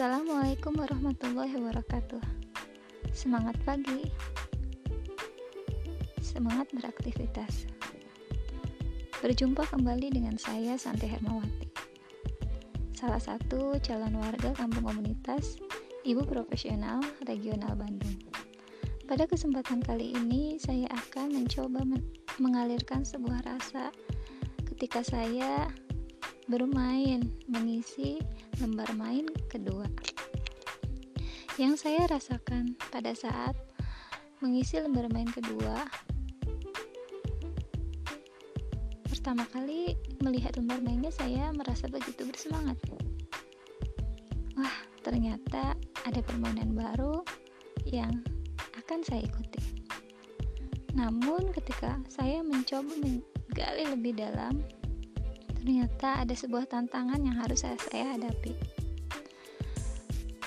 Assalamualaikum warahmatullahi wabarakatuh. Semangat pagi, semangat beraktivitas. Berjumpa kembali dengan saya Santi Hermawati, salah satu calon warga kampung komunitas Ibu Profesional Regional Bandung. Pada kesempatan kali ini, saya akan mencoba men mengalirkan sebuah rasa ketika saya bermain mengisi lembar main kedua. Yang saya rasakan pada saat mengisi lembar main kedua, pertama kali melihat lembar mainnya saya merasa begitu bersemangat. Wah, ternyata ada permainan baru yang akan saya ikuti. Namun ketika saya mencoba menggali lebih dalam ternyata ada sebuah tantangan yang harus saya, saya hadapi.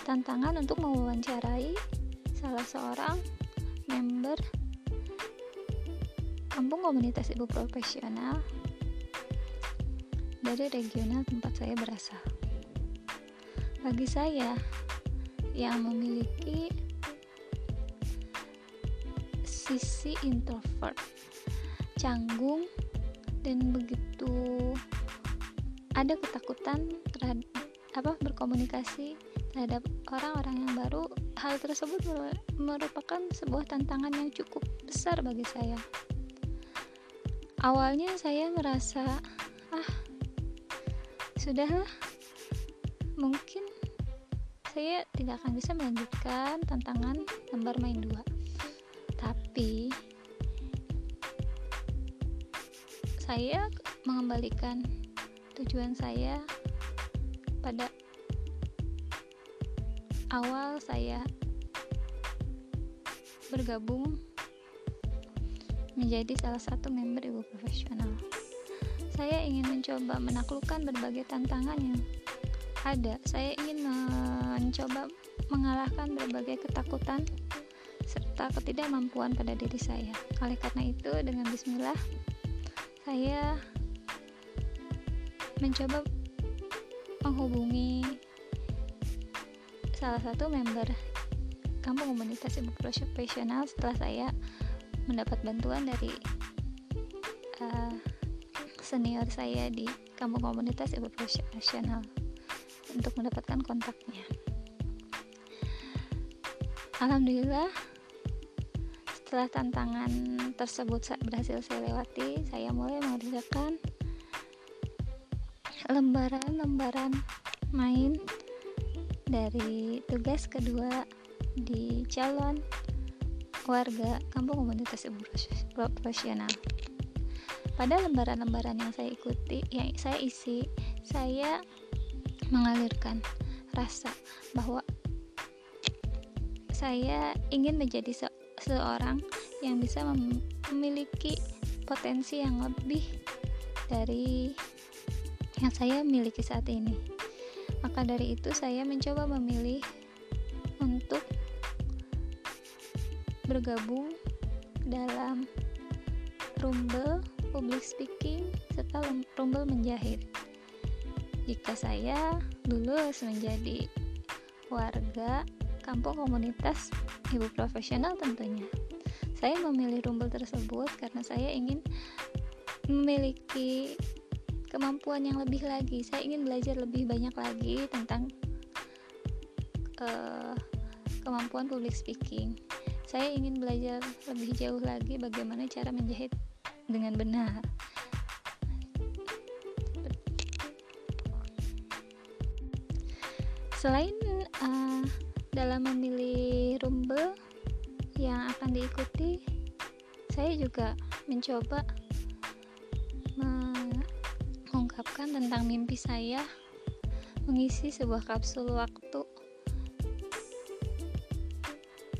Tantangan untuk mewawancarai salah seorang member kampung komunitas ibu profesional dari regional tempat saya berasal. Bagi saya yang memiliki sisi introvert, canggung, dan begitu ada ketakutan terhadap apa berkomunikasi terhadap orang-orang yang baru. Hal tersebut merupakan sebuah tantangan yang cukup besar bagi saya. Awalnya saya merasa ah sudahlah mungkin saya tidak akan bisa melanjutkan tantangan lembar main dua. Tapi saya mengembalikan tujuan saya pada awal saya bergabung menjadi salah satu member ibu profesional. Saya ingin mencoba menaklukkan berbagai tantangan yang ada. Saya ingin mencoba mengalahkan berbagai ketakutan serta ketidakmampuan pada diri saya. Oleh karena itu, dengan bismillah, saya mencoba menghubungi salah satu member kampung komunitas ibu profesional setelah saya mendapat bantuan dari uh, senior saya di kampung komunitas ibu profesional untuk mendapatkan kontaknya. Alhamdulillah setelah tantangan tersebut berhasil saya lewati, saya mulai mengerjakan lembaran-lembaran main dari tugas kedua di calon warga kampung komunitas ibu profesional. Pada lembaran-lembaran yang saya ikuti, yang saya isi, saya mengalirkan rasa bahwa saya ingin menjadi se seorang yang bisa memiliki potensi yang lebih dari yang saya miliki saat ini. Maka dari itu saya mencoba memilih untuk bergabung dalam Rumble Public Speaking serta Rumble Menjahit. Jika saya lulus menjadi warga kampung komunitas ibu profesional tentunya. Saya memilih Rumble tersebut karena saya ingin memiliki kemampuan yang lebih lagi. Saya ingin belajar lebih banyak lagi tentang uh, kemampuan public speaking. Saya ingin belajar lebih jauh lagi bagaimana cara menjahit dengan benar. Selain uh, dalam memilih rumble yang akan diikuti saya juga mencoba mengungkapkan tentang mimpi saya mengisi sebuah kapsul waktu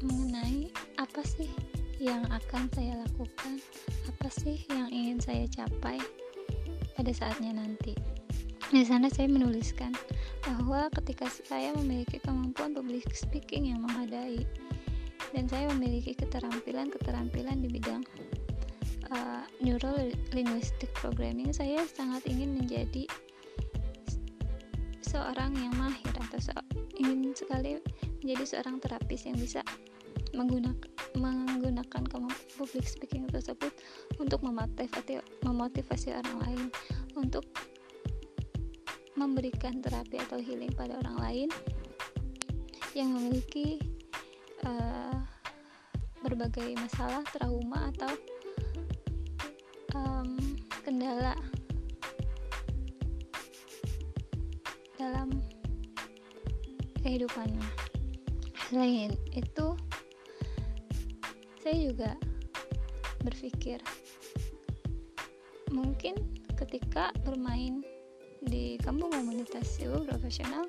mengenai apa sih yang akan saya lakukan, apa sih yang ingin saya capai pada saatnya nanti. Di sana saya menuliskan bahwa ketika saya memiliki kemampuan public speaking yang memadai dan saya memiliki keterampilan-keterampilan di bidang uh, Neuro Linguistic Programming saya sangat ingin menjadi seorang yang mahir atau se ingin sekali menjadi seorang terapis yang bisa menggunakan menggunakan kemampuan public speaking tersebut untuk memotivasi memotivasi orang lain untuk memberikan terapi atau healing pada orang lain yang memiliki uh, berbagai masalah trauma atau um, kendala dalam kehidupannya. Selain itu, saya juga berpikir mungkin ketika bermain di kampung komunitas profesional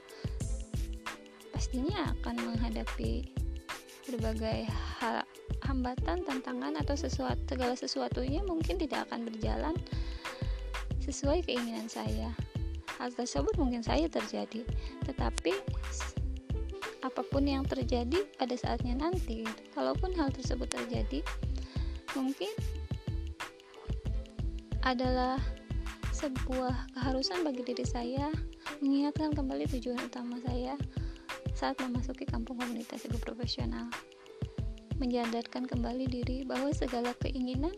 pastinya akan menghadapi berbagai hal hambatan, tantangan atau sesuatu segala sesuatunya mungkin tidak akan berjalan sesuai keinginan saya. Hal tersebut mungkin saya terjadi, tetapi apa pun yang terjadi pada saatnya nanti kalaupun hal tersebut terjadi mungkin adalah sebuah keharusan bagi diri saya mengingatkan kembali tujuan utama saya saat memasuki kampung komunitas ibu profesional. Menyadarkan kembali diri bahwa segala keinginan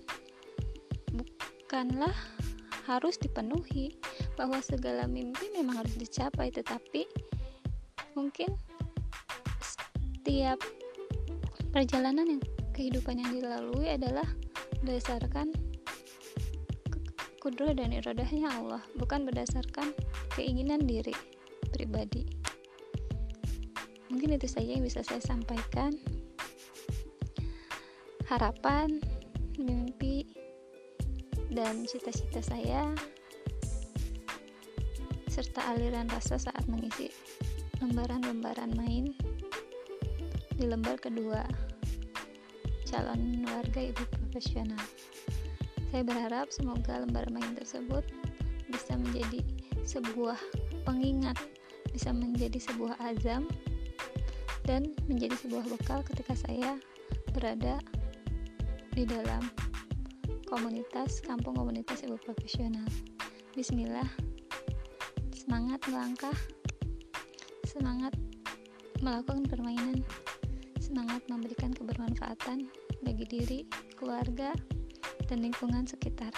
bukanlah harus dipenuhi bahwa segala mimpi memang harus dicapai tetapi mungkin setiap perjalanan yang kehidupan yang dilalui adalah berdasarkan kudro dan irodahnya Allah bukan berdasarkan keinginan diri pribadi mungkin itu saja yang bisa saya sampaikan harapan mimpi dan cita-cita saya serta aliran rasa saat mengisi lembaran-lembaran main di lembar kedua calon warga ibu profesional. Saya berharap semoga lembar main tersebut bisa menjadi sebuah pengingat, bisa menjadi sebuah azam dan menjadi sebuah bekal ketika saya berada di dalam komunitas kampung komunitas ibu profesional. Bismillah, semangat melangkah, semangat melakukan permainan semangat memberikan kebermanfaatan bagi diri, keluarga, dan lingkungan sekitar.